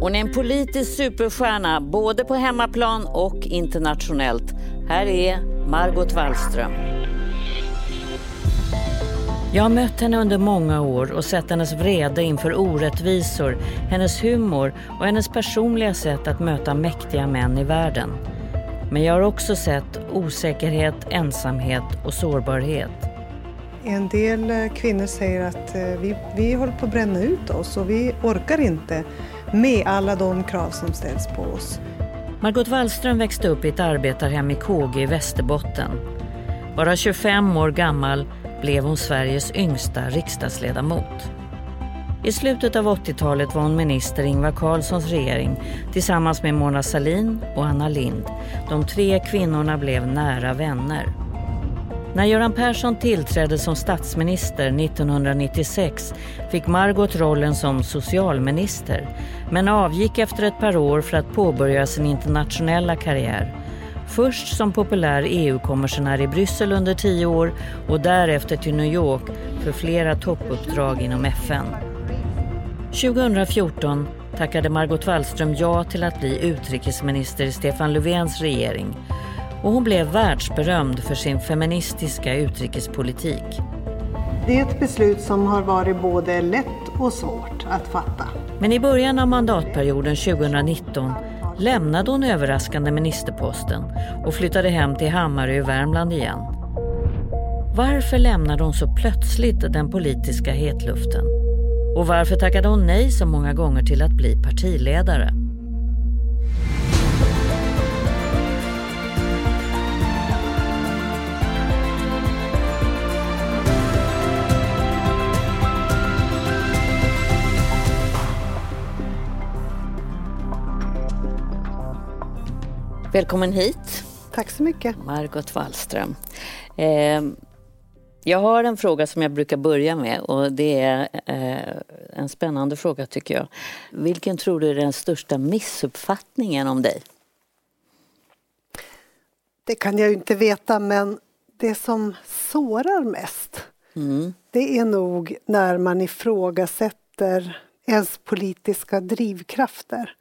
Hon är en politisk superstjärna både på hemmaplan och internationellt. Här är Margot Wallström. Jag har mött henne under många år och sett hennes vrede inför orättvisor, hennes humor och hennes personliga sätt att möta mäktiga män i världen. Men jag har också sett osäkerhet, ensamhet och sårbarhet. En del eh, kvinnor säger att eh, vi, vi håller på att bränna ut oss och vi orkar inte med alla de krav som ställs på oss. Margot Wallström växte upp i ett arbetarhem i Kåge i Västerbotten. Bara 25 år gammal blev hon Sveriges yngsta riksdagsledamot. I slutet av 80-talet var hon minister i Ingvar Carlssons regering tillsammans med Mona Salin och Anna Lind. De tre kvinnorna blev nära vänner. När Göran Persson tillträdde som statsminister 1996 fick Margot rollen som socialminister men avgick efter ett par år för att påbörja sin internationella karriär. Först som populär EU-kommissionär i Bryssel under tio år och därefter till New York för flera toppuppdrag inom FN. 2014 tackade Margot Wallström ja till att bli utrikesminister i Stefan Löfvens regering och hon blev världsberömd för sin feministiska utrikespolitik. Det är ett beslut som har varit både lätt och svårt att fatta. Men i början av mandatperioden 2019 lämnade hon överraskande ministerposten och flyttade hem till Hammarö i Värmland igen. Varför lämnade hon så plötsligt den politiska hetluften? Och varför tackade hon nej så många gånger till att bli partiledare? Välkommen hit. Tack så mycket. Margot Wallström. Eh, jag har en fråga som jag brukar börja med och det är eh, en spännande fråga tycker jag. Vilken tror du är den största missuppfattningen om dig? Det kan jag ju inte veta men det som sårar mest mm. det är nog när man ifrågasätter ens politiska drivkrafter.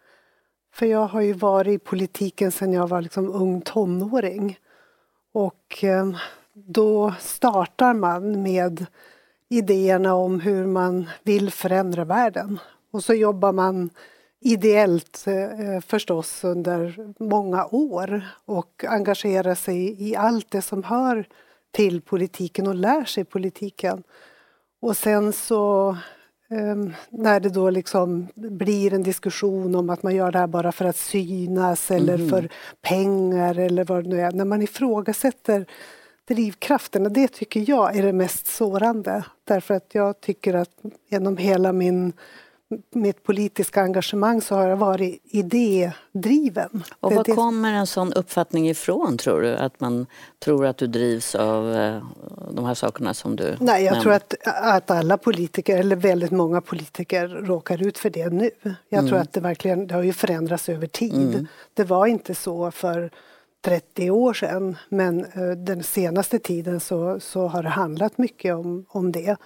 För jag har ju varit i politiken sedan jag var liksom ung tonåring. Och ehm, då startar man med idéerna om hur man vill förändra världen. Och så jobbar man ideellt eh, förstås under många år och engagerar sig i allt det som hör till politiken och lär sig politiken. Och sen så Ehm, när det då liksom blir en diskussion om att man gör det här bara för att synas eller mm. för pengar eller vad det nu är. När man ifrågasätter drivkrafterna, det tycker jag är det mest sårande. Därför att jag tycker att genom hela min mitt politiska engagemang så har jag varit idédriven. Och var kommer en sån uppfattning ifrån tror du? Att man tror att du drivs av eh, de här sakerna som du Nej, jag nämnde? tror att, att alla politiker, eller väldigt många politiker, råkar ut för det nu. Jag mm. tror att det verkligen, det har ju förändrats över tid. Mm. Det var inte så för 30 år sedan men eh, den senaste tiden så, så har det handlat mycket om, om det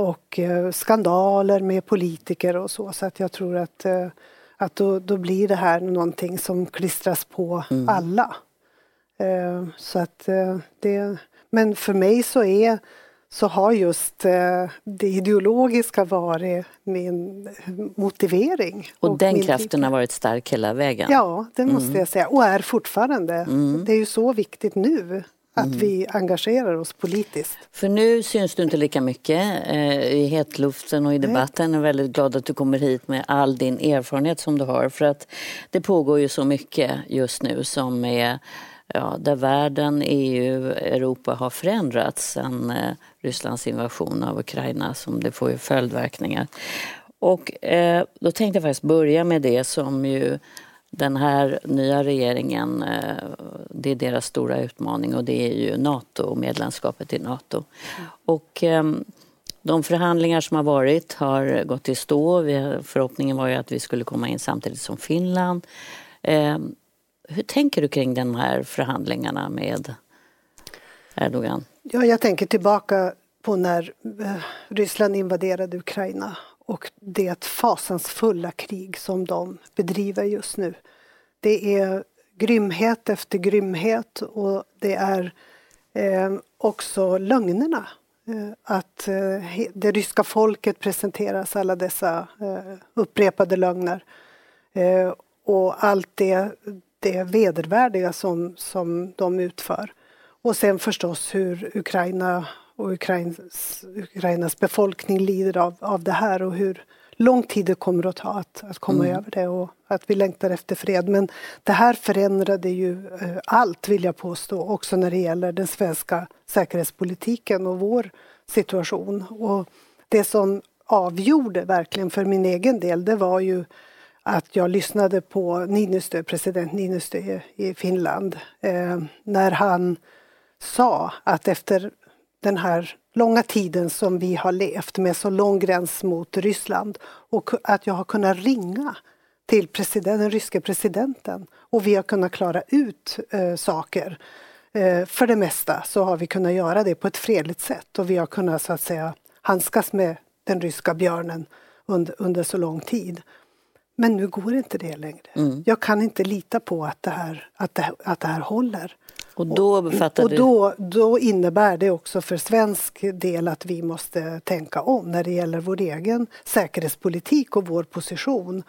och eh, skandaler med politiker och så. Så att jag tror att, eh, att då, då blir det här någonting som klistras på mm. alla. Eh, så att det, men för mig så är så har just det ideologiska varit min motivering. Och, och den kraften har varit stark hela vägen? Ja, det måste mm. jag säga. Och är fortfarande. Mm. Det är ju så viktigt nu att vi engagerar oss politiskt. För nu syns du inte lika mycket eh, i hetluften och i debatten. Jag är väldigt glad att du kommer hit med all din erfarenhet som du har. För att det pågår ju så mycket just nu som är ja, där världen, EU, Europa har förändrats sedan eh, Rysslands invasion av Ukraina som det får ju följdverkningar. Och eh, då tänkte jag faktiskt börja med det som ju den här nya regeringen, eh, det är deras stora utmaning och det är ju NATO och medlemskapet i NATO. Mm. Och ehm, de förhandlingar som har varit har gått i stå. Förhoppningen var ju att vi skulle komma in samtidigt som Finland. Ehm, hur tänker du kring de här förhandlingarna med Erdogan? Ja, jag tänker tillbaka på när eh, Ryssland invaderade Ukraina och det fasansfulla krig som de bedriver just nu. Det är grymhet efter grymhet och det är eh, också lögnerna. Eh, att eh, det ryska folket presenteras alla dessa eh, upprepade lögner. Eh, och allt det, det vedervärdiga som, som de utför. Och sen förstås hur Ukraina och Ukrainas, Ukrainas befolkning lider av, av det här och hur lång tid det kommer att ta att, att komma mm. över det och att vi längtar efter fred. Men det här förändrade ju eh, allt, vill jag påstå, också när det gäller den svenska säkerhetspolitiken och vår situation. Och det som avgjorde verkligen för min egen del, det var ju att jag lyssnade på Niinistö, president Niinistö i Finland, eh, när han sa att efter den här långa tiden som vi har levt med så lång gräns mot Ryssland och att jag har kunnat ringa till president, den ryske presidenten och vi har kunnat klara ut eh, saker. Eh, för det mesta så har vi kunnat göra det på ett fredligt sätt och vi har kunnat så att säga handskas med den ryska björnen under, under så lång tid. Men nu går inte det längre. Mm. Jag kan inte lita på att det här, att det, att det här håller. Och då befattade och då, då innebär det också för svensk del att vi måste tänka om när det gäller vår egen säkerhetspolitik och vår position.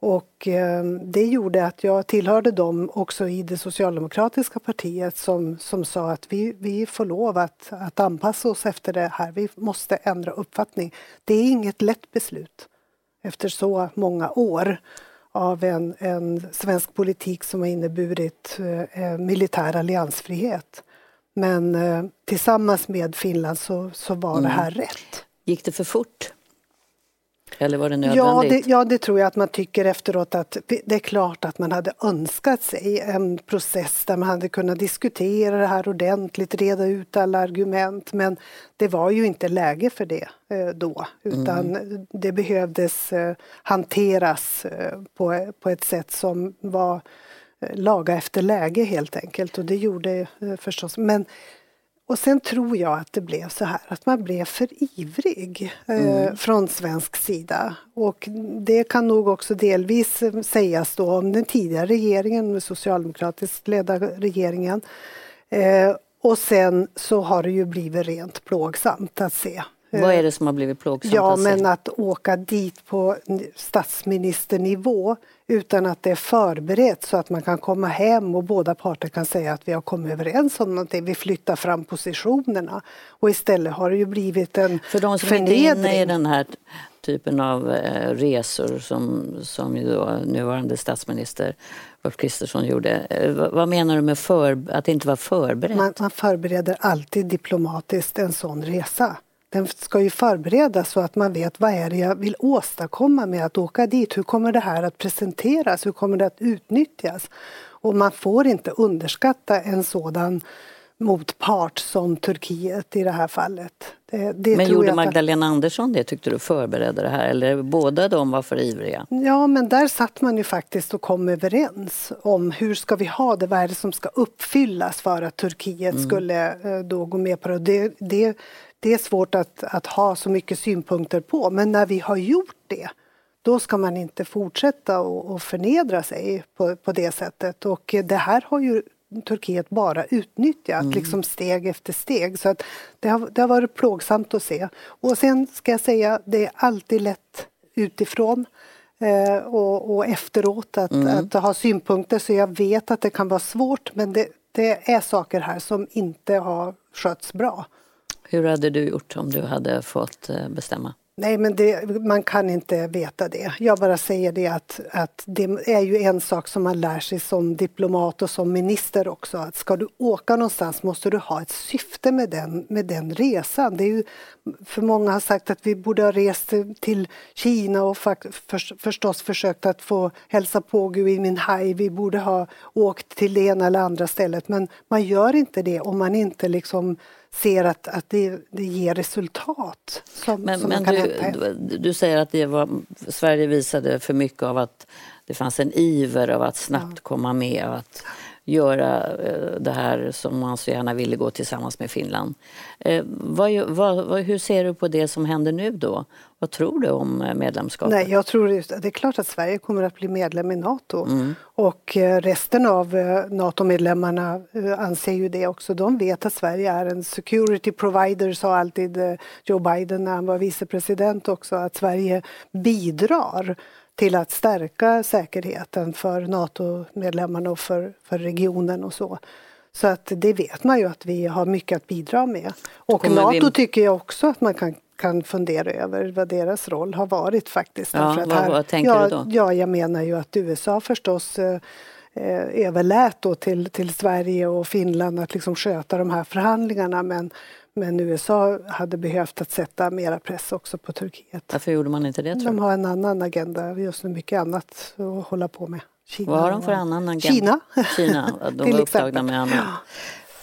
Och eh, det gjorde att jag tillhörde dem också i det socialdemokratiska partiet som, som sa att vi, vi får lov att, att anpassa oss efter det här. Vi måste ändra uppfattning. Det är inget lätt beslut efter så många år av en, en svensk politik som har inneburit eh, eh, militär alliansfrihet. Men eh, tillsammans med Finland så, så var mm. det här rätt. Gick det för fort? Eller var det nödvändigt? Ja det, ja, det tror jag att man tycker efteråt att det är klart att man hade önskat sig en process där man hade kunnat diskutera det här ordentligt, reda ut alla argument. Men det var ju inte läge för det eh, då, utan mm. det behövdes eh, hanteras eh, på, på ett sätt som var laga efter läge helt enkelt och det gjorde förstås. Men och sen tror jag att det blev så här att man blev för ivrig eh, mm. från svensk sida. Och det kan nog också delvis sägas då om den tidigare regeringen, den socialdemokratiskt ledda regeringen. Eh, och sen så har det ju blivit rent plågsamt att se vad är det som har blivit plågsamt? Ja, men att åka dit på statsministernivå utan att det är förberett så att man kan komma hem och båda parter kan säga att vi har kommit överens om någonting. Vi flyttar fram positionerna och istället har det ju blivit en För de som förnedring. inte är inne i den här typen av eh, resor som, som ju då nuvarande statsminister Ulf Kristersson gjorde. Eh, vad menar du med för, att det inte var förberett? Man, man förbereder alltid diplomatiskt en sån resa den ska ju förberedas så att man vet vad är det jag vill åstadkomma med att åka dit. Hur kommer det här att presenteras? Hur kommer det att utnyttjas? Och man får inte underskatta en sådan motpart som Turkiet i det här fallet. Det, det men gjorde Magdalena att... Andersson det, tyckte du, förberedde det här? Eller båda de var för ivriga? Ja, men där satt man ju faktiskt och kom överens om hur ska vi ha det, vad är det som ska uppfyllas för att Turkiet mm. skulle eh, då gå med på det. det, det det är svårt att, att ha så mycket synpunkter på. Men när vi har gjort det, då ska man inte fortsätta och, förnedra sig på, på det sättet. Och det här har ju Turkiet bara utnyttjat, mm. liksom steg efter steg. Så att det, har, det har varit plågsamt att se. Och sen ska jag säga, det är alltid lätt utifrån eh, och, och, efteråt att, mm. att, ha synpunkter. Så jag vet att det kan vara svårt, men det, det är saker här som inte har skötts bra. Hur hade du gjort om du hade fått eh, bestämma? Nej, men det, man kan inte veta det. Jag bara säger det att, att det är ju en sak som man lär sig som diplomat och som minister också. Att ska du åka någonstans måste du ha ett syfte med den, med den resan. Det är ju, för många har sagt att vi borde ha rest till Kina och för, förstås försökt att få hälsa på Gui Minhai. Vi borde ha åkt till det ena eller andra stället. Men man gör inte det om man inte liksom ser att, att det, det ger resultat. Som, men som men du, du säger att det var, Sverige visade för mycket av att det fanns en iver av att snabbt ja. komma med att göra eh, det här som man så gärna ville gå tillsammans med Finland. Eh, vad, vad, hur ser du på det som händer nu då? Vad tror du om eh, medlemskapet? Nej, jag tror det, det är klart att Sverige kommer att bli medlem i Nato mm. och resten av NATO-medlemmarna anser ju det också. De vet att Sverige är en security provider, sa alltid Joe Biden när han var vicepresident också, att Sverige bidrar till att stärka säkerheten för NATO-medlemmarna och för, för regionen och så. Så att det vet man ju att vi har mycket att bidra med. Och Nato vi... tycker jag också att man kan, kan fundera över vad deras roll har varit faktiskt. Ja, vad, här, vad tänker ja, du då? Ja, jag menar ju att USA förstås eh, eh, överlät då till, till Sverige och Finland att liksom sköta de här förhandlingarna men men USA hade behövt att sätta mera press också på Turkiet. Varför gjorde man inte det? Tror de har en annan agenda, just nu mycket annat att hålla på med. Kina Vad har de för annan agenda? Kina. Kina, de var upptagna med annat.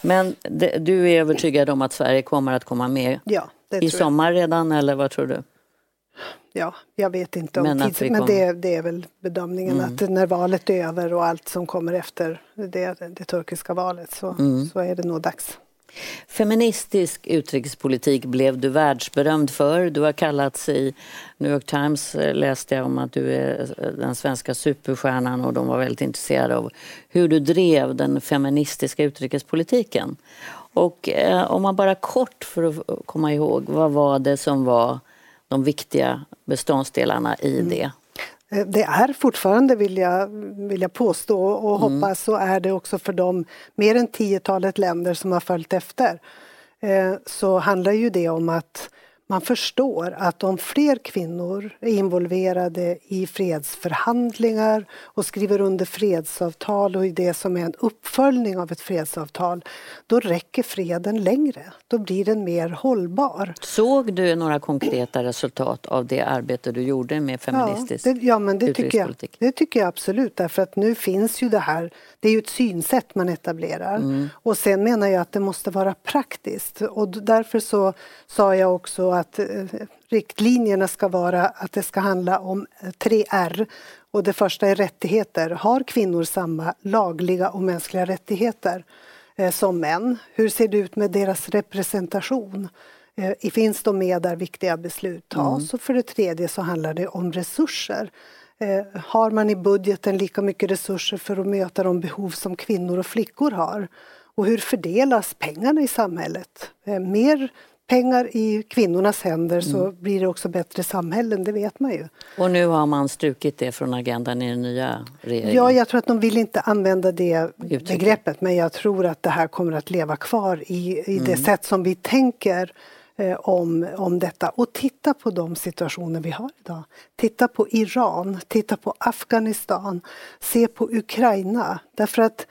Men det, du är övertygad om att Sverige kommer att komma med ja, i sommar redan eller vad tror du? Ja, jag vet inte om men, tids, men det, det, är väl bedömningen mm. att när valet är över och allt som kommer efter det, det turkiska valet så, mm. så är det nog dags. Feministisk utrikespolitik blev du världsberömd för. Du har kallats i New York Times, eh, läste jag om att du är eh, den svenska superstjärnan och de var väldigt intresserade av hur du drev den feministiska utrikespolitiken. Och eh, om man bara kort för att komma ihåg, vad var det som var de viktiga beståndsdelarna i mm. det? Eh, det är fortfarande, vill jag, vill jag påstå och mm. hoppas så är det också för de mer än tiotalet länder som har följt efter. Eh, så handlar ju det om att man förstår att om fler kvinnor är involverade i fredsförhandlingar och skriver under fredsavtal och i det som är en uppföljning av ett fredsavtal, då räcker freden längre. Då blir den mer hållbar. Såg du några konkreta resultat av det arbete du gjorde med feministisk ja, det, ja, men det tycker, jag, det tycker jag absolut, därför att nu finns ju det här, det är ju ett synsätt man etablerar. Mm. Och sen menar jag att det måste vara praktiskt och därför så sa jag också att eh, riktlinjerna ska vara att det ska handla om eh, tre R. Och det första är rättigheter. Har kvinnor samma lagliga och mänskliga rättigheter eh, som män? Hur ser det ut med deras representation? Eh, finns de med där viktiga beslut tas? Mm. Och för det tredje så handlar det om resurser. Eh, har man i budgeten lika mycket resurser för att möta de behov som kvinnor och flickor har? Och hur fördelas pengarna i samhället? Eh, mer pengar i kvinnornas händer så mm. blir det också bättre samhällen, det vet man ju. Och nu har man strukit det från agendan i den nya regeringen? Ja, jag tror att de vill inte använda det Uttryck. begreppet men jag tror att det här kommer att leva kvar i, i mm. det sätt som vi tänker Eh, om, om detta. Och titta på de situationer vi har idag. Titta på Iran, titta på Afghanistan, se på Ukraina. Därför att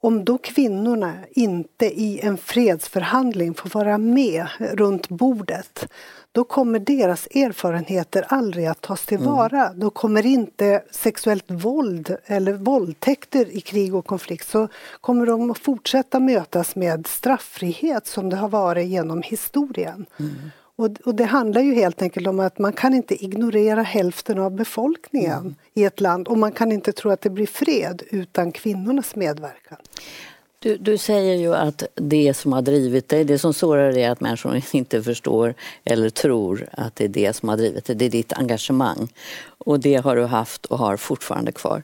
om då kvinnorna inte i en fredsförhandling får vara med runt bordet då kommer deras erfarenheter aldrig att tas tillvara. Mm. Då kommer inte sexuellt våld eller våldtäkter i krig och konflikt så kommer de att fortsätta mötas med strafffrihet som det har varit genom historien. Mm. Och, och, det handlar ju helt enkelt om att man kan inte ignorera hälften av befolkningen mm. i ett land och man kan inte tro att det blir fred utan kvinnornas medverkan. Du, du säger ju att det som har drivit dig, det som sårar dig är att människor inte förstår eller tror att det är det som har drivit dig. Det är ditt engagemang. Och det har du haft och har fortfarande kvar.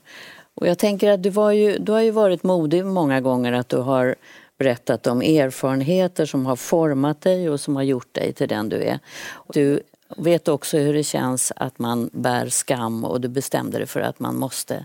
Och jag tänker att du, var ju, du har ju varit modig många gånger att du har berättat om erfarenheter som har format dig och som har gjort dig till den du är. Du vet också hur det känns att man bär skam och du bestämde dig för att man måste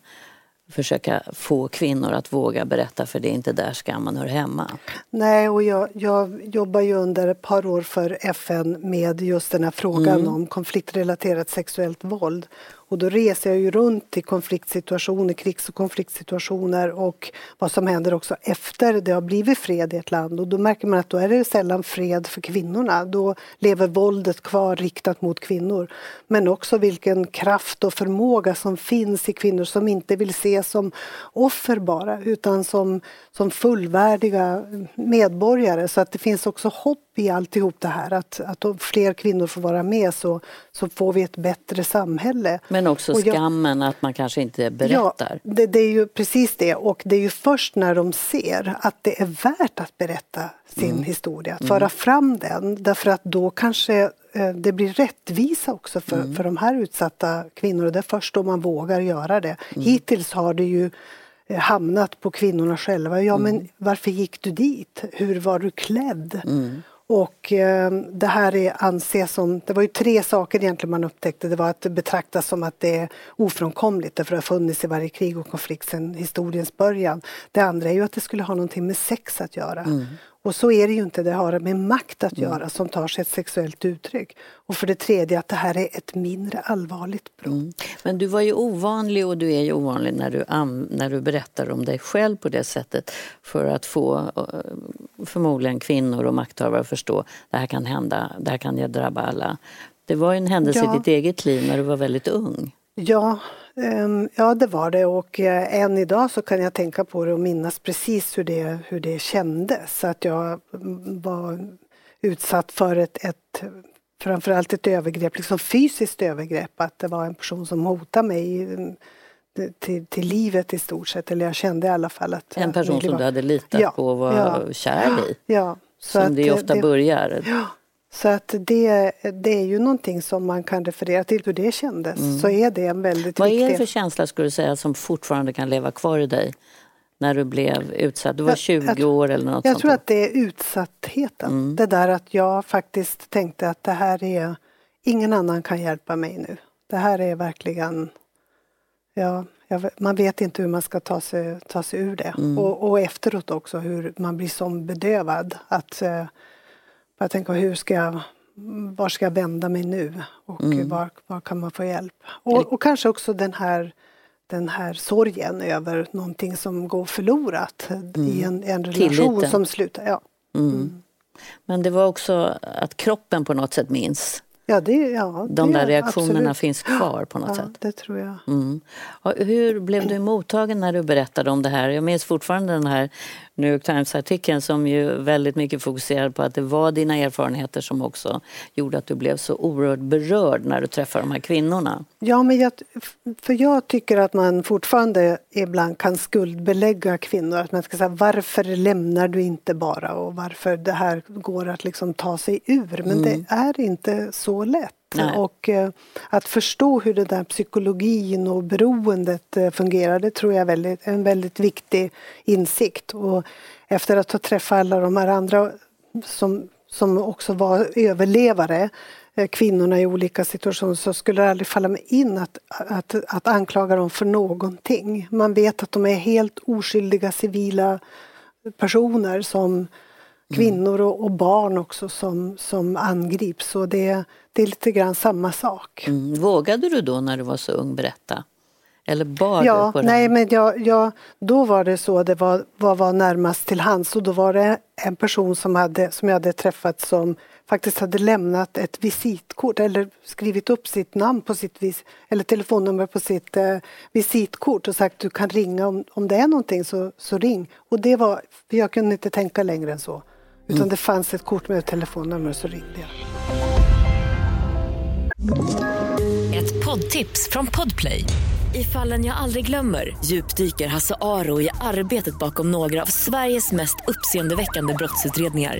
försöka få kvinnor att våga berätta för det är inte där skammen hör hemma. Nej, och jag, jag jobbar ju under ett par år för FN med just den här frågan mm. om konfliktrelaterat sexuellt våld. Och då reser jag ju runt i konfliktsituationer, krigs och konfliktsituationer och vad som händer också efter det har blivit fred i ett land. Och då märker man att då är det sällan fred för kvinnorna. Då lever våldet kvar riktat mot kvinnor. Men också vilken kraft och förmåga som finns i kvinnor som inte vill ses som offer bara utan som, som fullvärdiga medborgare. Så att det finns också hopp i alltihop det här. Att, att om fler kvinnor får vara med så, så får vi ett bättre samhälle. Men också skammen jag, att man kanske inte berättar. Ja, det, det, är ju precis det och det är ju först när de ser att det är värt att berätta sin mm. historia, att föra mm. fram den därför att då kanske eh, det blir rättvisa också för, mm. för de här utsatta kvinnorna. Det är först då man vågar göra det. Mm. Hittills har det ju eh, hamnat på kvinnorna själva. Ja, men mm. varför gick du dit? Hur var du klädd? Och eh, det här är anses som, det var ju tre saker egentligen man upptäckte. Det var att det betraktas som att det är ofrånkomligt därför att det har funnits i varje krig och konflikt sedan historiens början. Det andra är ju att det skulle ha någonting med sex att göra. Mm. Och så är det ju inte, det har med makt att mm. göra som tar sig ett sexuellt uttryck. Och för det tredje att det här är ett mindre allvarligt brott. Mm. Men du var ju ovanlig och du är ju ovanlig när du, när du berättar om dig själv på det sättet för att få eh, förmodligen kvinnor och makthavare att förstå att det här kan hända, det här kan drabba alla. Det var en händelse ja. i ditt eget liv när du var väldigt ung. Ja, Ehm, ja, det var det och eh, än idag så kan jag tänka på det och minnas precis hur det, hur det kändes. Att jag var utsatt för ett, ett framförallt ett övergrepp, liksom fysiskt övergrepp. Att det var en person som hotade mig mm, till, till livet i stort sett. Eller jag kände i alla fall att... En person som du hade litat ja, på och var ja, kär i? Ja. Så som det ofta det, börjar? Ja, så att det, det är ju någonting som man kan referera till hur det kändes. Mm. Så är det en väldigt Vad viktig... är det för känsla skulle du säga som fortfarande kan leva kvar i dig? När du blev utsatt? Du var 20 jag, år eller något Jag sånt tror att det är utsattheten. Mm. Det där att jag faktiskt tänkte att det här är Ingen annan kan hjälpa mig nu. Det här är verkligen Ja, man vet inte hur man ska ta sig, ta sig ur det. Mm. Och, och, efteråt också hur man blir som bedövad. Att jag tänker hur ska jag, var ska jag vända mig nu och mm. var, var kan man få hjälp? Och, och, kanske också den här, den här sorgen över någonting som går förlorat mm. i en, en relation Tilliten. som slutar. Ja. Mm. mm. Men det var också att kroppen på något sätt minns Ja, det, ja, De där reaktionerna absolut. finns kvar på något ja, sätt? det tror jag. Mm. hur blev du mottagen när du berättade om det här? Jag minns fortfarande den här New York Times-artikeln som ju väldigt mycket fokuserade på att det var dina erfarenheter som också gjorde att du blev så oerhört berörd när du träffade de här kvinnorna. Ja, men jag, för jag tycker att man fortfarande ibland kan skuldbelägga kvinnor. Att man ska säga varför lämnar du inte bara och varför det här går att liksom ta sig ur. Men mm. det är inte så lätt. Nej. Och eh, att förstå hur den där psykologin och beroendet eh, fungerar, det tror jag är väldigt, en väldigt viktig insikt. Och efter att ha träffat alla de här andra som, som också var överlevare, kvinnorna i olika situationer, så skulle det aldrig falla mig in att, att, att anklaga dem för någonting. Man vet att de är helt oskyldiga civila personer som kvinnor och, och, barn också som, som angrips. Så det, det är lite grann samma sak. Mm. Vågade du då när du var så ung berätta? Eller bar ja, du på nej, men jag, jag, då var det så, det var vad var närmast till hands och då var det en person som, hade, som jag hade träffat som faktiskt hade lämnat ett visitkort eller skrivit upp sitt namn på sitt vis, eller telefonnummer på sitt eh, visitkort och sagt du kan ringa om, om det är någonting så, så ring. Och det var, jag kunde inte tänka längre än så. Utan mm. det fanns ett kort med ett telefonnummer så ringde jag. Ett poddtips från Podplay. I fallen jag aldrig glömmer djupdyker Hasse Aro i arbetet bakom några av Sveriges mest uppseendeväckande brottsutredningar.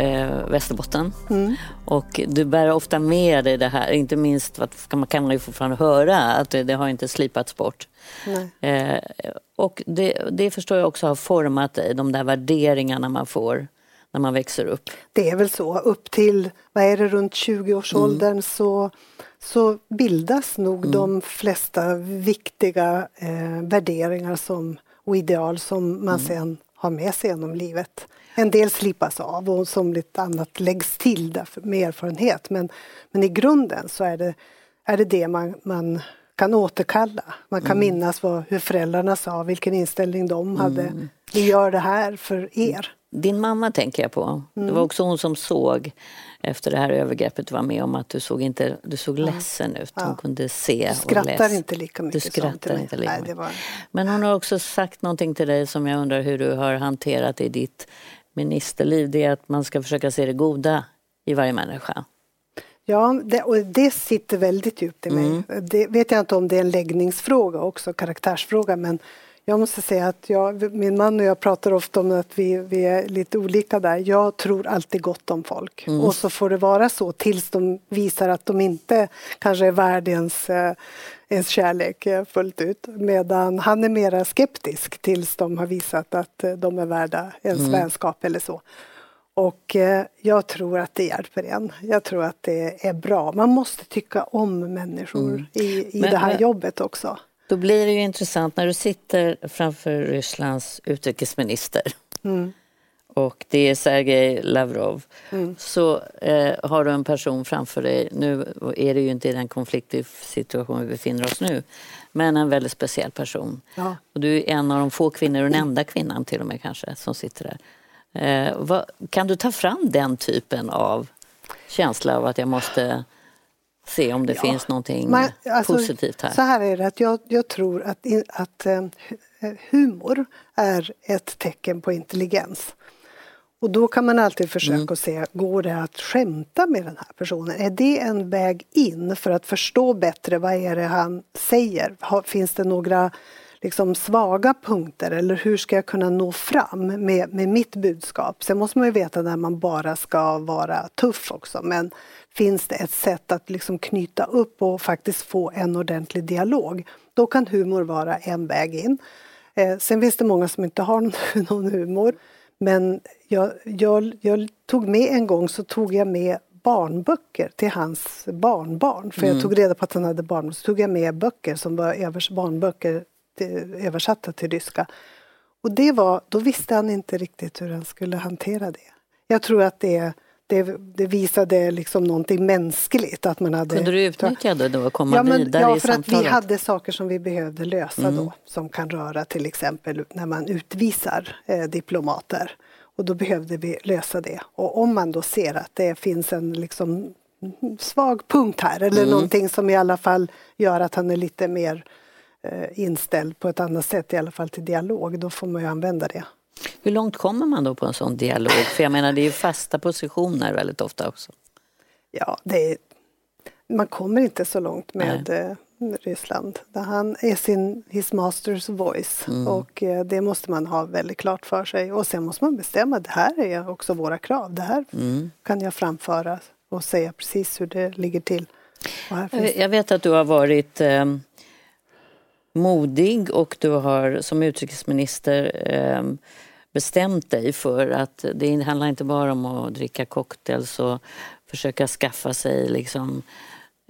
eh, Västerbotten mm. och du bär ofta med dig det här, inte minst kan man, kan ju fortfarande höra att det, det har inte slipats bort. Eh, och det, det förstår jag också har format dig, de där värderingarna man får när man växer upp. Det är väl så, upp till, vad är det, runt 20-årsåldern mm. så, så bildas nog mm. de flesta viktiga eh, värderingar som, och ideal som man mm. sen har med sig genom livet. En del slipas av och somligt annat läggs till därför, med erfarenhet men, men i grunden så är det, är det det man, man kan återkalla. Man kan mm. minnas vad, hur föräldrarna sa, vilken inställning de hade. Mm. Vi gör det här för er. Din mamma tänker jag på. Mm. Det var också hon som såg efter det här övergreppet du var med om att du såg, inte, du såg ja. ledsen ut. Hon ja. kunde se Du skrattar inte lika mycket du skrattar inte lika mycket. Var... Men hon har också sagt någonting till dig som jag undrar hur du har hanterat i ditt ministerliv. Det är att man ska försöka se det goda i varje människa. Ja, det, och det sitter väldigt djupt i mig. Mm. Det vet jag inte om det är en läggningsfråga också, karaktärsfråga, men jag måste säga att jag, min man och jag pratar ofta om att vi, vi är lite olika där. Jag tror alltid gott om folk mm. och så får det vara så tills de visar att de inte kanske är värd ens, eh, ens kärlek eh, fullt ut. Medan han är mera skeptisk tills de har visat att eh, de är värda ens mm. vänskap eller så. Och jag tror att det hjälper en. Jag tror att det är bra. Man måste tycka om människor mm. i, i men, det här men, jobbet också. Då blir det ju intressant när du sitter framför Rysslands utrikesminister mm. och det är Sergej Lavrov. Mm. Så eh, har du en person framför dig, nu är det ju inte i den konfliktsituation vi befinner oss nu, men en väldigt speciell person. Ja. Och du är en av de få kvinnor, och den enda kvinnan till och med kanske, som sitter där. Eh, vad, kan du ta fram den typen av känsla av att jag måste se om det ja. finns någonting Man, alltså, positivt här. Så här är det, att jag, jag tror att, att uh, humor är ett tecken på intelligens. Och då kan man alltid försöka mm. se, går det att skämta med den här personen? Är det en väg in för att förstå bättre vad är det han säger? Har, finns det några liksom svaga punkter eller hur ska jag kunna nå fram med, med mitt budskap? Sen måste man ju veta när man bara ska vara tuff också men finns det ett sätt att liksom knyta upp och faktiskt få en ordentlig dialog. Då kan humor vara en väg in. Eh, sen finns det många som inte har någon, humor. Men jag, jag, jag, tog med en gång så tog jag med barnböcker till hans barnbarn. För mm. jag tog reda på att han hade barn. Så tog jag med böcker som var övers, barnböcker översatta till ryska. Och det var, då visste han inte riktigt hur han skulle hantera det. Jag tror att det det, det visade liksom någonting mänskligt. Att man hade, Kunde du utnyttja det då och komma ja, men, vidare ja, i för att vi hade saker som vi behövde lösa mm. då som kan röra till exempel när man utvisar eh, diplomater. Och då behövde vi lösa det. Och om man då ser att det finns en liksom svag punkt här eller mm. någonting som i alla fall gör att han är lite mer eh, inställd på ett annat sätt, i alla fall till dialog, då får man ju använda det. Hur långt kommer man då på en sån dialog? För jag menar det är ju fasta positioner väldigt ofta också. Ja, det är, man kommer inte så långt med eh, Ryssland. Han är sin his masters voice mm. och eh, det måste man ha väldigt klart för sig. Och sen måste man bestämma, det här är också våra krav. Det här mm. kan jag framföra och säga precis hur det ligger till. Jag vet att du har varit eh, modig och du har som utrikesminister eh, bestämt dig för att det handlar inte bara om att dricka cocktails och försöka skaffa sig liksom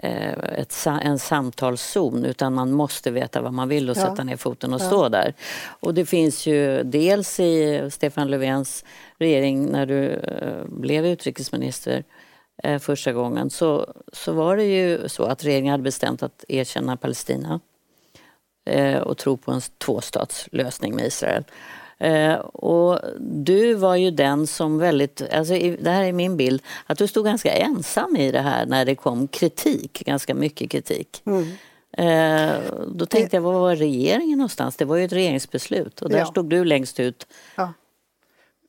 eh, ett, en samtalszon utan man måste veta vad man vill och ja. sätta ner foten och ja. stå där. Och det finns ju dels i Stefan Löfvens regering när du eh, blev utrikesminister eh, första gången så, så var det ju så att regeringen hade bestämt att erkänna Palestina och tro på en tvåstatslösning med Israel. Eh, och du var ju den som väldigt, alltså det här är min bild, att du stod ganska ensam i det här när det kom kritik, ganska mycket kritik. Mm. Eh, då tänkte jag, var var regeringen någonstans? Det var ju ett regeringsbeslut och där ja. stod du längst ut. Ja.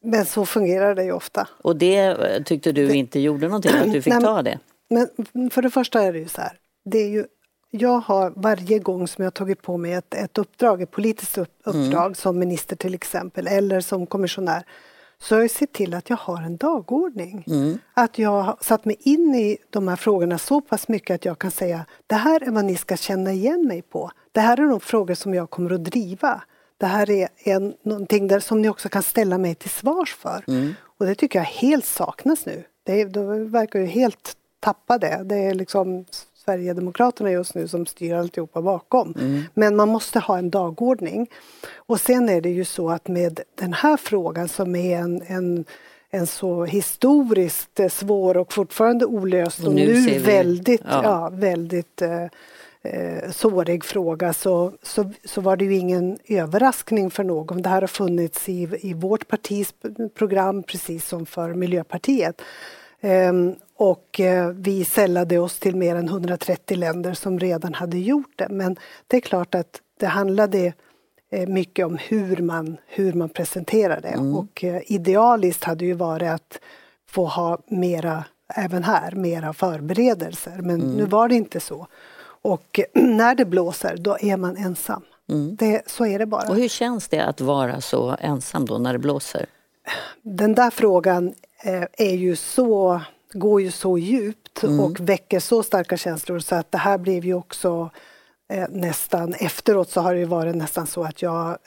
Men så fungerar det ju ofta. Och det eh, tyckte du inte gjorde någonting, att du fick Nej, ta det? Men för det första är det ju så här, det är ju jag har varje gång som jag tagit på mig ett, ett uppdrag, ett politiskt mm. uppdrag mm. som minister till exempel eller som kommissionär så har jag sett till att jag har en dagordning. Mm. Att jag har satt mig in i de här frågorna så pass mycket att jag kan säga det här är vad ni ska känna igen mig på. Det här är de frågor som jag kommer att driva. Det här är en, någonting där, som ni också kan ställa mig till svars för. Mm. Och det tycker jag helt saknas nu. Det, de verkar ju helt tappa det. Det är liksom Sverigedemokraterna just nu som styr alltihopa bakom. Mm. Men man måste ha en dagordning. Och sen är det ju så att med den här frågan som är en, en en så historiskt svår och fortfarande olöst och, nu, nu väldigt, ja. ja väldigt eh, eh, sårig fråga så, så, så var det ju ingen överraskning för någon. Det här har funnits i, i vårt partis program precis som för Miljöpartiet. Ehm, och eh, vi sällade oss till mer än 130 länder som redan hade gjort det. Men det är klart att det handlade eh, mycket om hur man, hur man presenterar det. Mm. Och eh, idealiskt hade ju varit att få ha mera, även här, mera förberedelser. Men mm. nu var det inte så. Och när det blåser, då är man ensam. Mm. Det, så är det bara. Och hur känns det att vara så ensam då när det blåser? Den där frågan är ju så, går ju så djupt mm. och väcker så starka känslor så att det här blev ju också eh, nästan efteråt så har det varit nästan så att jag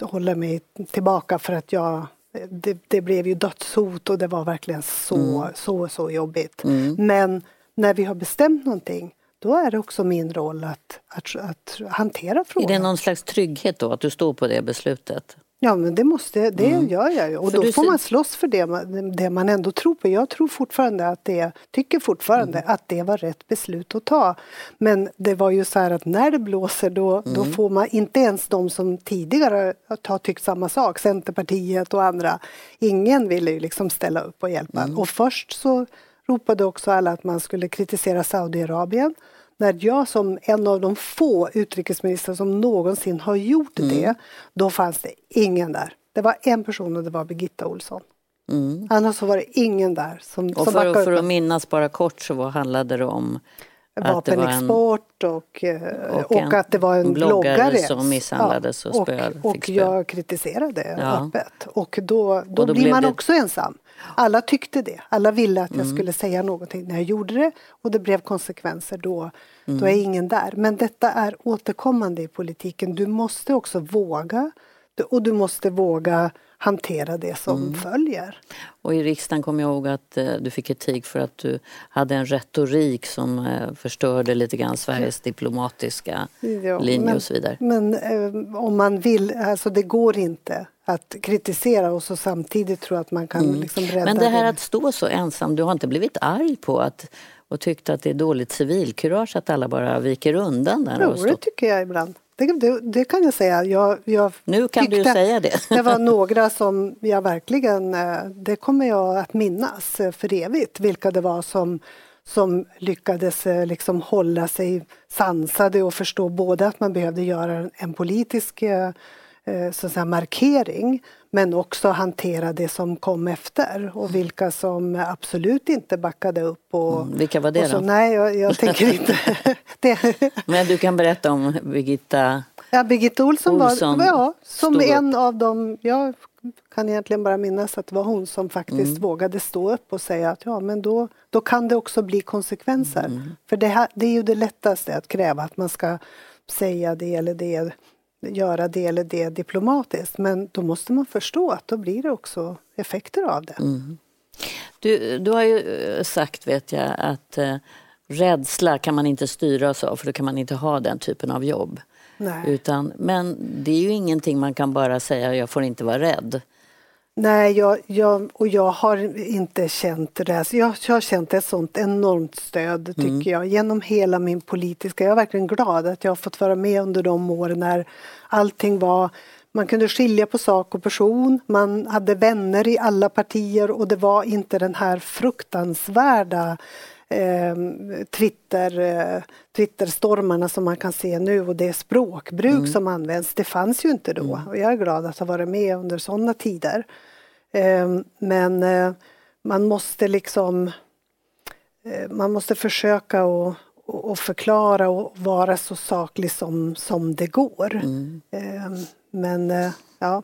eh, håller mig tillbaka för att jag det, det, blev ju dödshot och det var verkligen så, mm. så, så jobbigt. Mm. Men när vi har bestämt någonting då är det också min roll att, att, att hantera frågan. Är det någon slags trygghet då att du står på det beslutet? Ja, men det, måste, det mm. gör jag ju. Och för då får man slåss för det man, det man ändå tror på. Jag tror fortfarande att det, tycker fortfarande mm. att det var rätt beslut att ta. Men det var ju så här att när det blåser då, mm. då får man inte ens de som tidigare har tyckt samma sak, Centerpartiet och andra. Ingen ville ju liksom ställa upp och hjälpa. Mm. Och först så ropade också alla att man skulle kritisera Saudiarabien när jag som en av de få utrikesministrar som någonsin har gjort mm. det, då fanns det ingen där. Det var en person och det var Birgitta Olsson. Mm. Annars var det ingen där som, och som för, för att minnas bara kort så vad handlade det om? Vapenexport och, eh, och, och, att det var en bloggare, bloggare som misshandlades och, spöd, och, och jag kritiserade ja. öppet. Och då, då, och då blir man det... också ensam. Alla tyckte det. Alla ville att jag mm. skulle säga någonting när jag gjorde det och det blev konsekvenser då. Mm. Då är ingen där. Men detta är återkommande i politiken. Du måste också våga och du måste våga hantera det som mm. följer. Och i riksdagen kommer jag ihåg att eh, du fick kritik för att du hade en retorik som eh, förstörde lite grann Sveriges diplomatiska ja, linje men, och så vidare. Men eh, om man vill, alltså det går inte att kritisera och så samtidigt tro att man kan mm. liksom rädda Men det här det. att stå så ensam, du har inte blivit arg på att och tyckte att det är dåligt civilkurage att alla bara viker undan där? Jo, det tycker jag ibland. Det, det, det, kan jag säga. Jag, jag nu kan du säga det. det var några som jag verkligen, eh, det kommer jag att minnas eh, för evigt, vilka det var som, som lyckades eh, liksom hålla sig sansade och förstå både att man behövde göra en politisk så att säga, markering men också hantera det som kom efter och vilka som absolut inte backade upp. Och, mm, vilka var det så, då? Nej, jag, jag tänker inte... det. Men du kan berätta om Birgitta Ja, Birgitta Olsson, Olsson var, ja, som en av dem. Jag kan egentligen bara minnas att det var hon som faktiskt mm. vågade stå upp och säga att ja, men då, då kan det också bli konsekvenser. Mm. För det, här, det är ju det lättaste att kräva att man ska säga det eller det göra det eller det diplomatiskt. Men då måste man förstå att då blir det också effekter av det. Mm. Du, du har ju eh, sagt, vet jag, att eh, rädsla kan man inte styras av för då kan man inte ha den typen av jobb. Nej. Utan, men det är ju ingenting man kan bara säga, jag får inte vara rädd. Nej, jag, jag, och jag har inte känt det. Jag, jag har känt ett sånt enormt stöd, tycker mm. jag, genom hela min politiska... Jag är verkligen glad att jag har fått vara med under de åren när allting var... Man kunde skilja på sak och person, man hade vänner i alla partier och det var inte den här fruktansvärda eh, Twitter, eh, Twitterstormarna som man kan se nu och det språkbruk mm. som används, det fanns ju inte då. Mm. Och jag är glad att ha varit med under sådana tider. Eh, men man måste liksom man måste försöka och, och förklara och vara så saklig som, som det går. Mm. Men ja,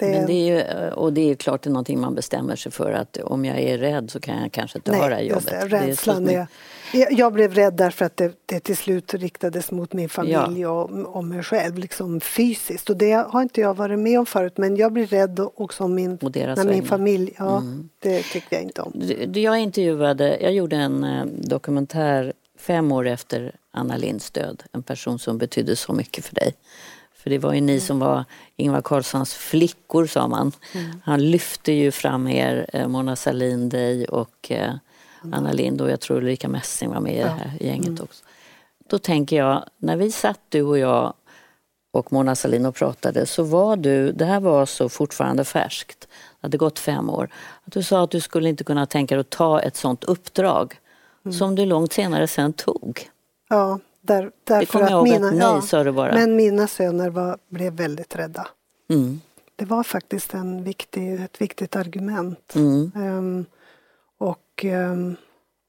det... Men det är ju, och det är klart det är någonting man bestämmer sig för att om jag är rädd så kan jag kanske inte Nej, ha det här jobbet. Det, rädslan är, är, jag blev rädd därför att det, det till slut riktades mot min familj ja. och, och mig själv, liksom fysiskt. Och det har inte jag varit med om förut men jag blir rädd också om min, när min familj, ja mm. det tycker jag inte om. Jag intervjuade, jag gjorde en eh, dokumentär fem år efter Anna Linds död, en person som betydde så mycket för dig. För det var ju ni mm. som var Ingvar Carlssons flickor sa man. Mm. Han lyfte ju fram er, eh, Mona Sahlin, dig och eh, mm. Anna Lind och jag tror Ulrika Messing var med i det här gänget mm. också. då tänker jag, när vi satt du och jag och Mona Sahlin och pratade så var du, det här var så fortfarande färskt, det hade gått fem år, att du sa att du skulle inte kunna tänka dig att ta ett sånt uppdrag mm. som du långt senare sen tog. Ja, där, därför ihåg mina, att nej, ja, sa du bara. Men mina söner var, blev väldigt rädda. Mm. Det var faktiskt en viktig, ett viktigt argument. Mm. Um, och, um,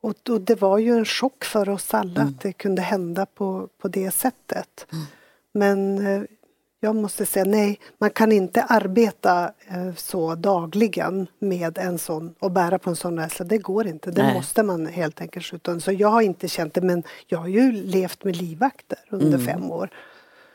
och, och, det var ju en chock för oss alla mm. att det kunde hända på, på det sättet. Mm. Men uh, jag måste säga nej, man kan inte arbeta uh, så dagligen med en sån och bära på en sån rädsla. Det går inte, det nej. måste man helt enkelt skjuta. Så jag har inte känt det, men jag har ju levt med livvakter under mm. fem år.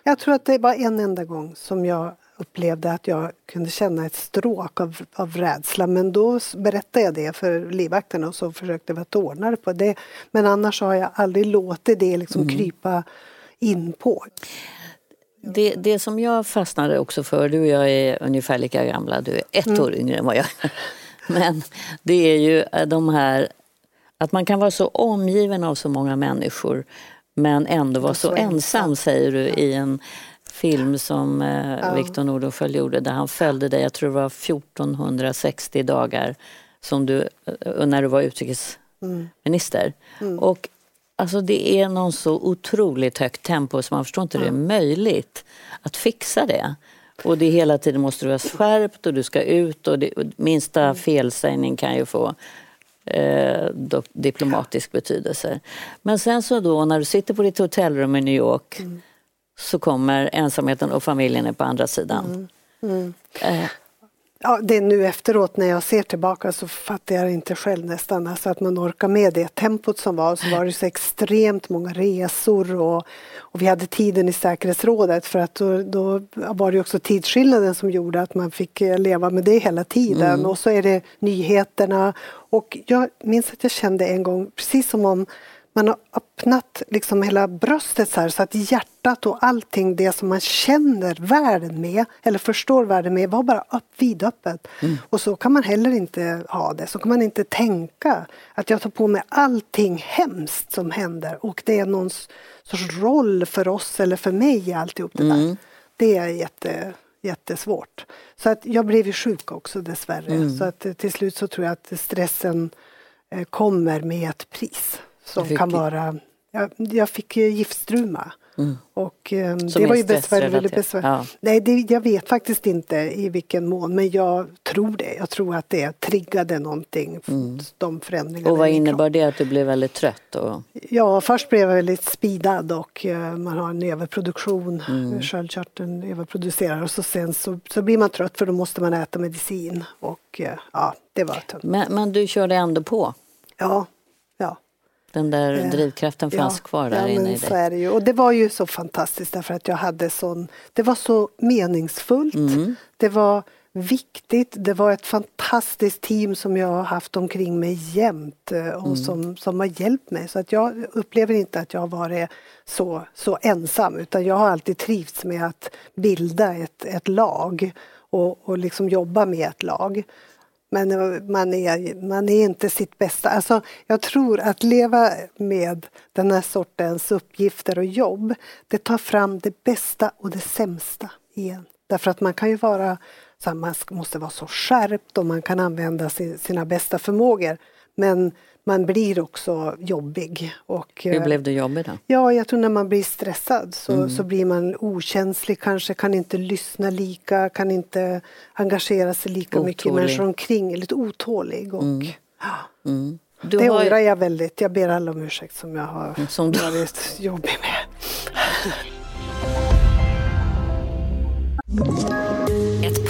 Jag tror att det var en enda gång som jag upplevde att jag kunde känna ett stråk av, av rädsla men då berättade jag det för livvakterna och så försökte vi att ordna det på det. Men annars har jag aldrig låtit det liksom mm. krypa in på. Det, det som jag fastnade också för, du och jag är ungefär lika gamla, du är ett mm. år yngre än vad jag är. Men det är ju de här, att man kan vara så omgiven av så många människor men ändå vara så, så ensam, säger du i en film som eh, ja. Victor Nordenskiöld gjorde där han följde dig, jag tror det var 1460 dagar som du, eh, när du var utrikesminister. Mm. Och alltså det är någon så otroligt högt tempo så man förstår inte hur det är möjligt att fixa det. Och det hela tiden måste du vara skärpt och du ska ut och, det, och minsta mm. felsägning kan ju få eh, diplomatisk betydelse. Men sen så då när du sitter på ditt hotellrum i New York mm så kommer ensamheten och familjen är på andra sidan. Mm. Mm. Eh. Ja, det är nu efteråt när jag ser tillbaka så fattar jag inte själv nästan. Alltså att man orkar med det tempot som var. Så var det så extremt många resor och, och vi hade tiden i säkerhetsrådet för att då, då var det också tidsskillnaden som gjorde att man fick eh, leva med det hela tiden. Mm. Och så är det nyheterna. Och jag minns att jag kände en gång, precis som om man har öppnat liksom hela bröstet så, här, så att hjärtat och allting det som man känner världen med eller förstår världen med var bara upp, vidöppet. Mm. Och så kan man heller inte ha det, så kan man inte tänka att jag tar på mig allting hemskt som händer och det är någon sorts roll för oss eller för mig i alltihop det där. Mm. Det är jätte, jättesvårt. Så att jag blev ju sjuk också dessvärre. Mm. Så att till slut så tror jag att stressen eh, kommer med ett pris som kan vara... Jag, jag fick giftstruma. Mm. Och um, det var ju besvär, väldigt besvär. Ja. Nej, det, jag vet faktiskt inte i vilken mån, men jag tror det. Jag tror att det triggade någonting, mm. de förändringarna. Och vad innebar det att du blev väldigt trött? Och... Ja, först blev jag väldigt speedad och uh, man har en överproduktion, mm. sköldkörteln överproducerar och så sen så, så blir man trött för då måste man äta medicin och uh, ja, det var tungt. Men, men du körde ändå på? Ja, ja. Den där eh, drivkraften fanns ja, kvar där ja, inne i dig. Så är det ju. Och det var ju så fantastiskt därför att jag hade sån... Det var så meningsfullt. Mm. Det var viktigt. Det var ett fantastiskt team som jag har haft omkring mig jämt eh, och mm. som, som har hjälpt mig. Så att jag upplever inte att jag har varit så, så ensam utan jag har alltid trivts med att bilda ett, ett lag och, och liksom jobba med ett lag. Men man är, man är inte sitt bästa. Alltså, jag tror att leva med den här sortens uppgifter och jobb, det tar fram det bästa och det sämsta igen. Därför att man kan ju vara, så här, man måste vara så skärpt och man kan använda sina bästa förmågor. Men man blir också jobbig. Och, Hur blev du jobbig då? Ja, jag tror när man blir stressad så, mm. så blir man okänslig kanske, kan inte lyssna lika, kan inte engagera sig lika otålig. mycket i människor omkring, lite otålig. Och, mm. Ja. Mm. det har... ångrar jag väldigt. Jag ber alla om ursäkt som jag har som du... varit jobbig med.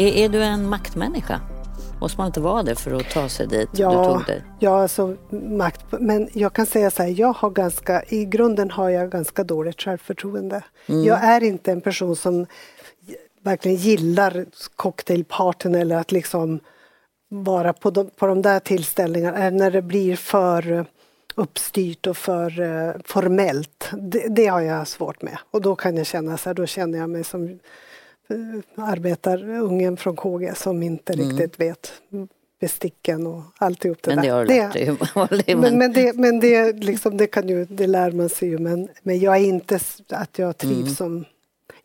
Är, är du en maktmänniska? Måste man inte vara det för att ta sig dit ja, du tog dig? Ja, alltså makt. Men jag kan säga så här, jag har ganska, i grunden har jag ganska dåligt självförtroende. Mm. Jag är inte en person som verkligen gillar cocktailparten eller att liksom vara på de, på de där tillställningarna, när det blir för uppstyrt och för uh, formellt. Det, det, har jag svårt med. Och då kan jag känna så här, då känner jag mig som arbetarungen från KG som inte mm. riktigt vet besticken och alltihop det men det har du lärt dig men, men, det, men det, liksom, det, kan ju, det lär man sig ju. Men, men jag är inte att jag trivs mm. som...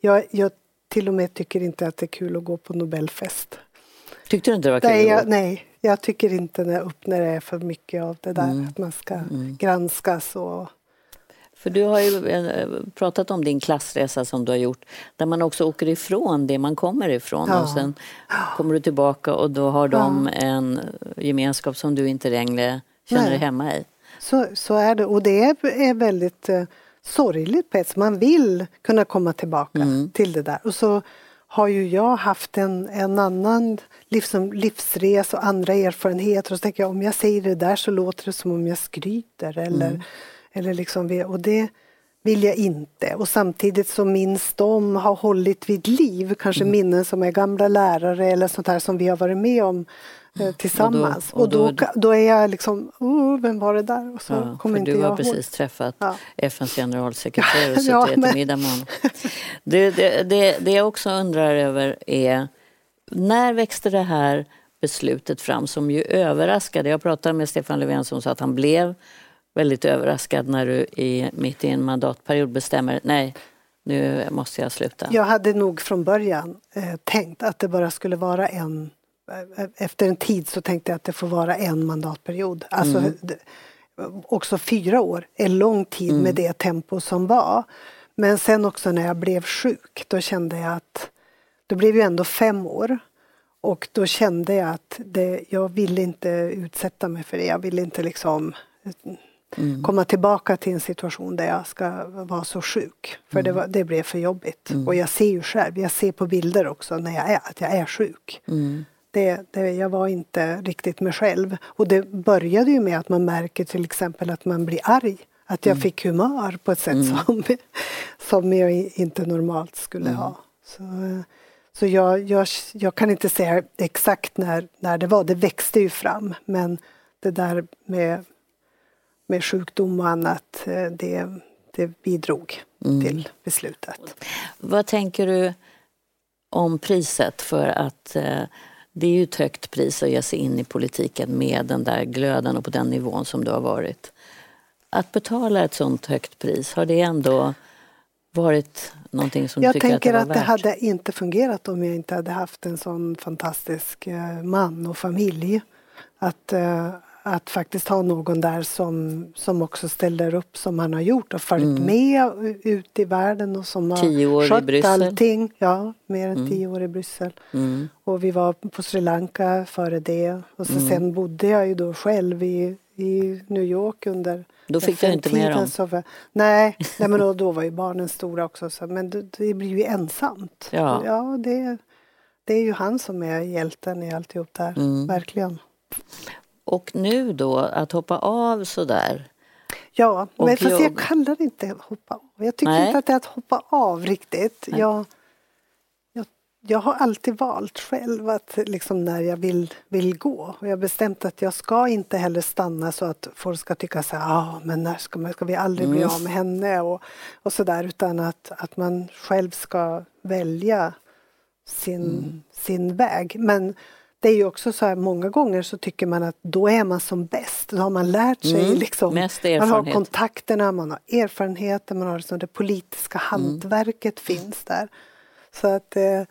Jag, jag till och med tycker inte att det är kul att gå på Nobelfest. Tyckte du inte det var kul? Nej, jag, nej, jag tycker inte när, upp när det är för mycket av det där mm. att man ska mm. granskas och för du har ju eh, pratat om din klassresa som du har gjort där man också åker ifrån det man kommer ifrån ja. och sen kommer du tillbaka och då har de ja. en gemenskap som du inte längre känner dig hemma i. Så, så är det och det är, är väldigt eh, sorgligt på ett Man vill kunna komma tillbaka mm. till det där och så har ju jag haft en, en annan livs, livsresa och andra erfarenheter och så tänker jag om jag säger det där så låter det som om jag skryter eller, mm. Eller liksom, och det vill jag inte. Och samtidigt så minns de har hållit vid liv, kanske mm. minnen som är gamla lärare eller sånt här som vi har varit med om eh, tillsammans. Och då, och då, och då, då, är jag liksom, oh, vem var det där? Och så ja, kommer inte du jag har precis ihåg. träffat ja. FNs generalsekreterare och suttit ja, men... middag med honom. Det, det, det, det jag också undrar över är, när växte det här beslutet fram som ju överraskade? Jag pratade med Stefan Löfven som sa att han blev väldigt överraskad när du i, mitt i en mandatperiod bestämmer nej, nu måste jag sluta. Jag hade nog från början eh, tänkt att det bara skulle vara en eh, efter en tid så tänkte jag att det får vara en mandatperiod. Alltså, mm. Också fyra år är lång tid mm. med det tempo som var. Men sen också när jag blev sjuk, då kände jag att då blev ju ändå fem år. Och då kände jag att det, jag ville inte utsätta mig för det. Jag ville inte liksom mm. komma tillbaka till en situation där jag ska vara så sjuk. För mm. det, var, det blev för jobbigt. Mm. Och jag ser ju själv, jag ser på bilder också när jag är, att jag är sjuk. Mm. Det, det, jag var inte riktigt mig själv. Och det började ju med att man märker till exempel att man blir arg. Att jag mm. fick humör på ett sätt mm. som, som jag inte normalt skulle ha. Så, så jag, jag, jag kan inte säga exakt när, när det var, det växte ju fram. Men det där med med sjukdom och annat, eh, det, det bidrog mm. till beslutet. Vad tänker du om priset för att eh, det är ju ett högt pris att ge sig in i politiken med den där glöden och på den nivån som du har varit. Att betala ett sånt högt pris, har det ändå varit någonting som jag du tycker att det var värt? Jag tänker att det hade inte fungerat om jag inte hade haft en sån fantastisk eh, man och familj. Att, att faktiskt ha någon där som, som också ställer upp som han har gjort och följt mm. med ut i världen och som har skött allting. Ja, mer än mm. tio år i Bryssel. Mm. Och vi var på Sri Lanka före det. Och så mm. sen bodde jag ju då själv i, i New York under då fick du inte med dem? Så, nej, nej, men då, då var ju barnen stora också. Så, men det, det blir ju ensamt. Ja. ja det, det är ju han som är hjälten i alltihop där, mm. verkligen. Och nu då, att hoppa av sådär. Ja, men fast jag kallar det inte hoppa av. Jag tycker Nej. inte att det är att hoppa av riktigt. Jag, jag, jag, har alltid valt själv att liksom när jag vill, vill gå. Och jag har bestämt att jag ska inte heller stanna så att folk ska tycka så här, ah, men när ska, man, ska vi aldrig bli mm. av med henne och, och så där. Utan att, att man själv ska välja sin, mm. sin väg. Men det är ju också så här, många gånger så tycker man att då är man som bäst. Då har man lärt sig mm, liksom. Man har kontakterna, man har erfarenheter, man har liksom det politiska mm. hantverket mm. finns där. Så att eh,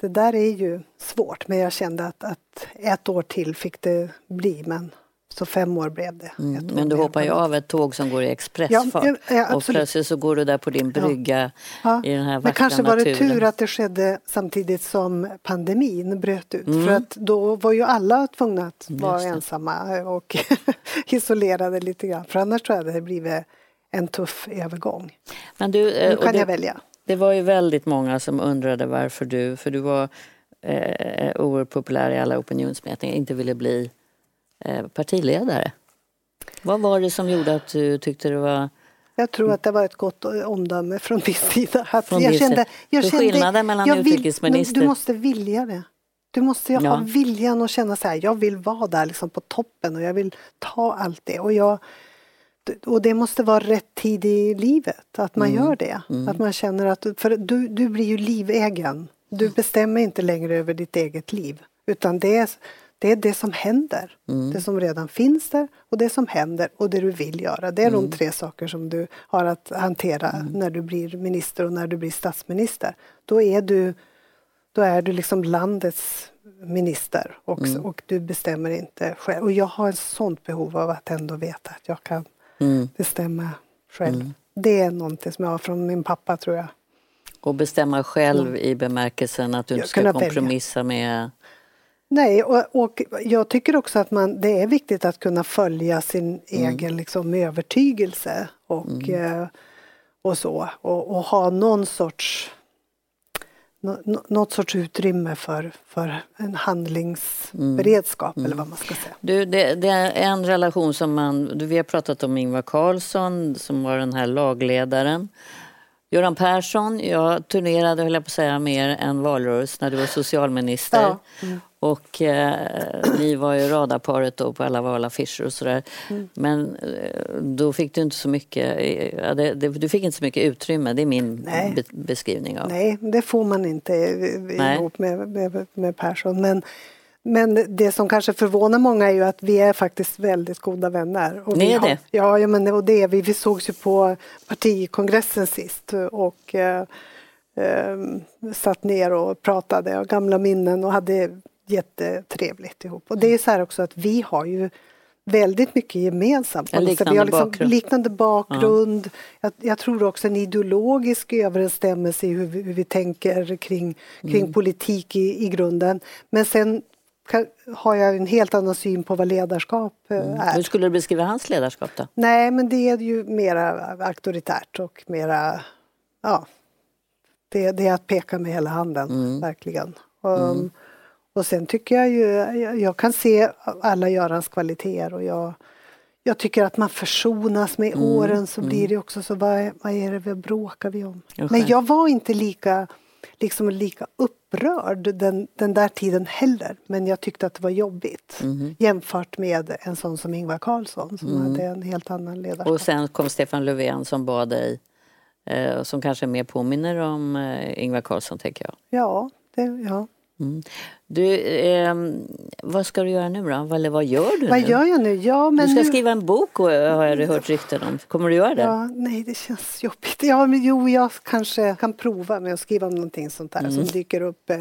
det där är ju svårt men jag kände att, att ett år till fick det bli men så fem år blev det. Mm, men du hoppar ju av ett tåg som går i expressfart ja, ja, och plötsligt så går du där på din brygga ja. i den här vackra Men kanske var det tur att det skedde samtidigt som pandemin bröt ut mm. för att då var ju alla tvungna att vara ensamma och isolerade lite grann för annars tror jag det hade blivit en tuff övergång. Men du, nu kan det, jag välja. Det var ju väldigt många som undrade varför du, för du var eh, oerhört populär i alla opinionsmätningar, inte ville bli eh, partiledare. Vad var det som gjorde att du tyckte det var jag tror att det var ett gott omdöme från din sida. Att Från jag kände, jag kände, skillnaden mellan jag vill, Du måste vilja det. Du måste Ja. ha viljan att känna så här, jag vill vara där liksom på toppen och jag vill ta allt det. Och, jag, och det måste vara rätt tid i livet, att man Mm. gör det. Att man känner att, för du, du blir ju livägaren. Du bestämmer inte längre över ditt eget liv. Utan det är, det är det som händer. Mm. Det som redan finns där och det som händer och det du vill göra. Det är Mm. de tre saker som du har att hantera när du blir minister och när du blir statsminister. Då är du, då är du liksom landets minister och, Mm. och du bestämmer inte själv. Och jag har ett sånt behov av att ändå veta att jag kan Mm. bestämma själv. Det är någonting som jag har från min pappa tror jag. att bestämma själv i bemärkelsen att du inte ska kunna välja. kompromissa med... Nej, och, och jag tycker också att man, det är viktigt att kunna följa sin egen liksom, övertygelse och, eh, och så. Och, och ha någon sorts nå- något sorts utrymme för, för en handlingsberedskap eller vad man ska säga. Du, det, det är en relation som man... Du, vi har pratat om Ingvar Carlsson som var den här lagledaren. Göran Persson, jag turnerade, höll jag på att säga, mer än valrörelse när du var socialminister. Ja. Mm. Och eh, ni var ju radarparet då på alla valaffischer och sådär. Mm. Men eh, då fick du inte så mycket, eh, ja, det, det, du fick inte så mycket utrymme, det är min Nej. be, beskrivning av. Nej, det får man inte Nej. ihop med, med, med Persson. Men, men det som kanske förvånar många är ju att vi är faktiskt väldigt goda vänner. Och Ni är det? Ja, ja men, och det är vi. Vi sågs ju på partikongressen sist och eh, eh, satt ner och pratade och gamla minnen och hade jättetrevligt ihop. Och det är så här också att vi har ju väldigt mycket gemensamt. En något sätt. vi liknande har liksom bakgrund. liknande bakgrund. Jag, jag tror också en ideologisk överensstämmelse i hur vi, hur vi tänker kring, kring Mm. politik i, i grunden. Men sen har jag en helt annan syn på vad ledarskap eh, är. Hur skulle du beskriva hans ledarskap då? Nej, men det är ju mera auktoritärt och mera... Ja, det, det är att peka med hela handen, Mm. verkligen. Um, Och sen tycker jag ju... Jag, jag kan se alla Görans kvaliteter och jag, jag tycker att man försonas med Mm. åren så blir det också så, vad, är- vad är det vi bråkar vi om? Ja, Men jag var inte lika, liksom lika upprörd den, den där tiden heller. Men jag tyckte att det var jobbigt Mhm. jämfört med en sån som Ingvar Carlsson som hade en helt annan ledarskap. Mm. Och sen kom Stefan Löfven som bad dig, eh, som kanske mer påminner om eh, Ingvar Carlsson tänker jag. Ja, det, ja. Du, ehm, vad ska du göra nu då? Eller vad gör du Vad nu? gör jag nu? Ja, men du ska nu... skriva en bok och, har jag hört rykten om. Kommer du göra det? Ja, nej, det känns jobbigt. Ja, men jo, jag kanske kan prova med att skriva om någonting sånt där Mm. som dyker upp. eh.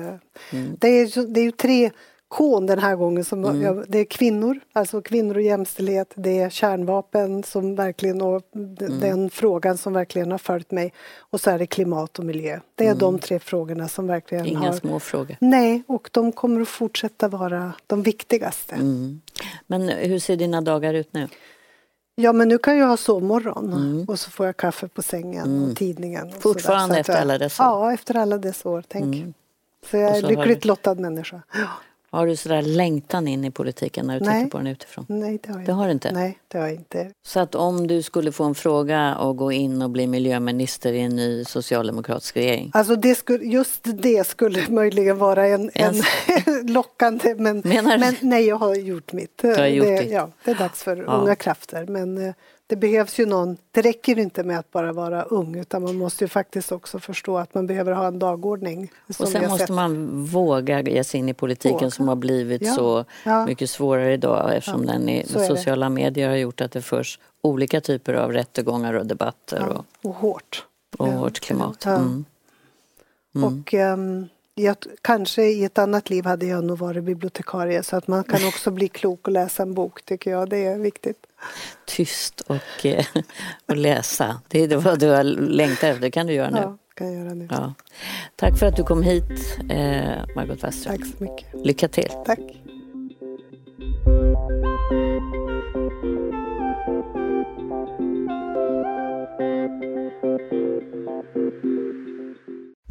Det, är, det är ju tre kon den här gången. Som Mm. jag, det är kvinnor, alltså kvinnor och jämställdhet. Det är kärnvapen som verkligen, och Mm. den frågan som verkligen har följt mig. Och så är det klimat och miljö. Det är de tre frågorna som verkligen Mm. Inga har... små frågor. Nej, och de kommer att fortsätta vara de viktigaste. Mm. Men hur ser dina dagar ut nu? Ja, men nu kan jag ha sovmorgon och så får jag kaffe på sängen och tidningen. Och Mm. Fortfarande. Så att efter jag- alla dessa år? Ja, efter alla dessa år. Tänk. Mm. Så jag är så har lyckligt lottad människa. Ja. Har du sådär längtan in i politiken när du Nej. tittar på den utifrån? Nej, det har jag Det har du inte? Nej, det har jag inte. Så att om du skulle få en fråga och gå in och bli miljöminister i en ny socialdemokratisk regering. Alltså det skulle, just det skulle möjligen vara en, en En- lockande men, men nej, jag har gjort mitt. har gjort det, ditt. Ja, det är dags för Ja. unga krafter. Men eh, det behövs ju någon, det räcker inte med att bara vara ung utan man måste ju faktiskt också förstå att man behöver ha en dagordning. Och sen måste sett. man våga ge sig in i politiken Våga. som har blivit Ja. så Ja. mycket svårare idag eftersom den i är sociala medier har gjort att det förs olika typer av rättegångar och debatter Ja, och, och hårt. och hårt klimat. ja. Mm. Och ehm, jag, kanske i ett annat liv hade jag nog varit bibliotekarie så att man kan också bli klok och läsa en bok tycker jag. Det är viktigt. Tyst och, eh, och läsa. Det är vad du har längtat efter. Det kan du göra nu. Ja, kan jag göra nu. Ja. Tack för att du kom hit, eh, Margot Wallström. Tack så mycket. Lycka till. Tack.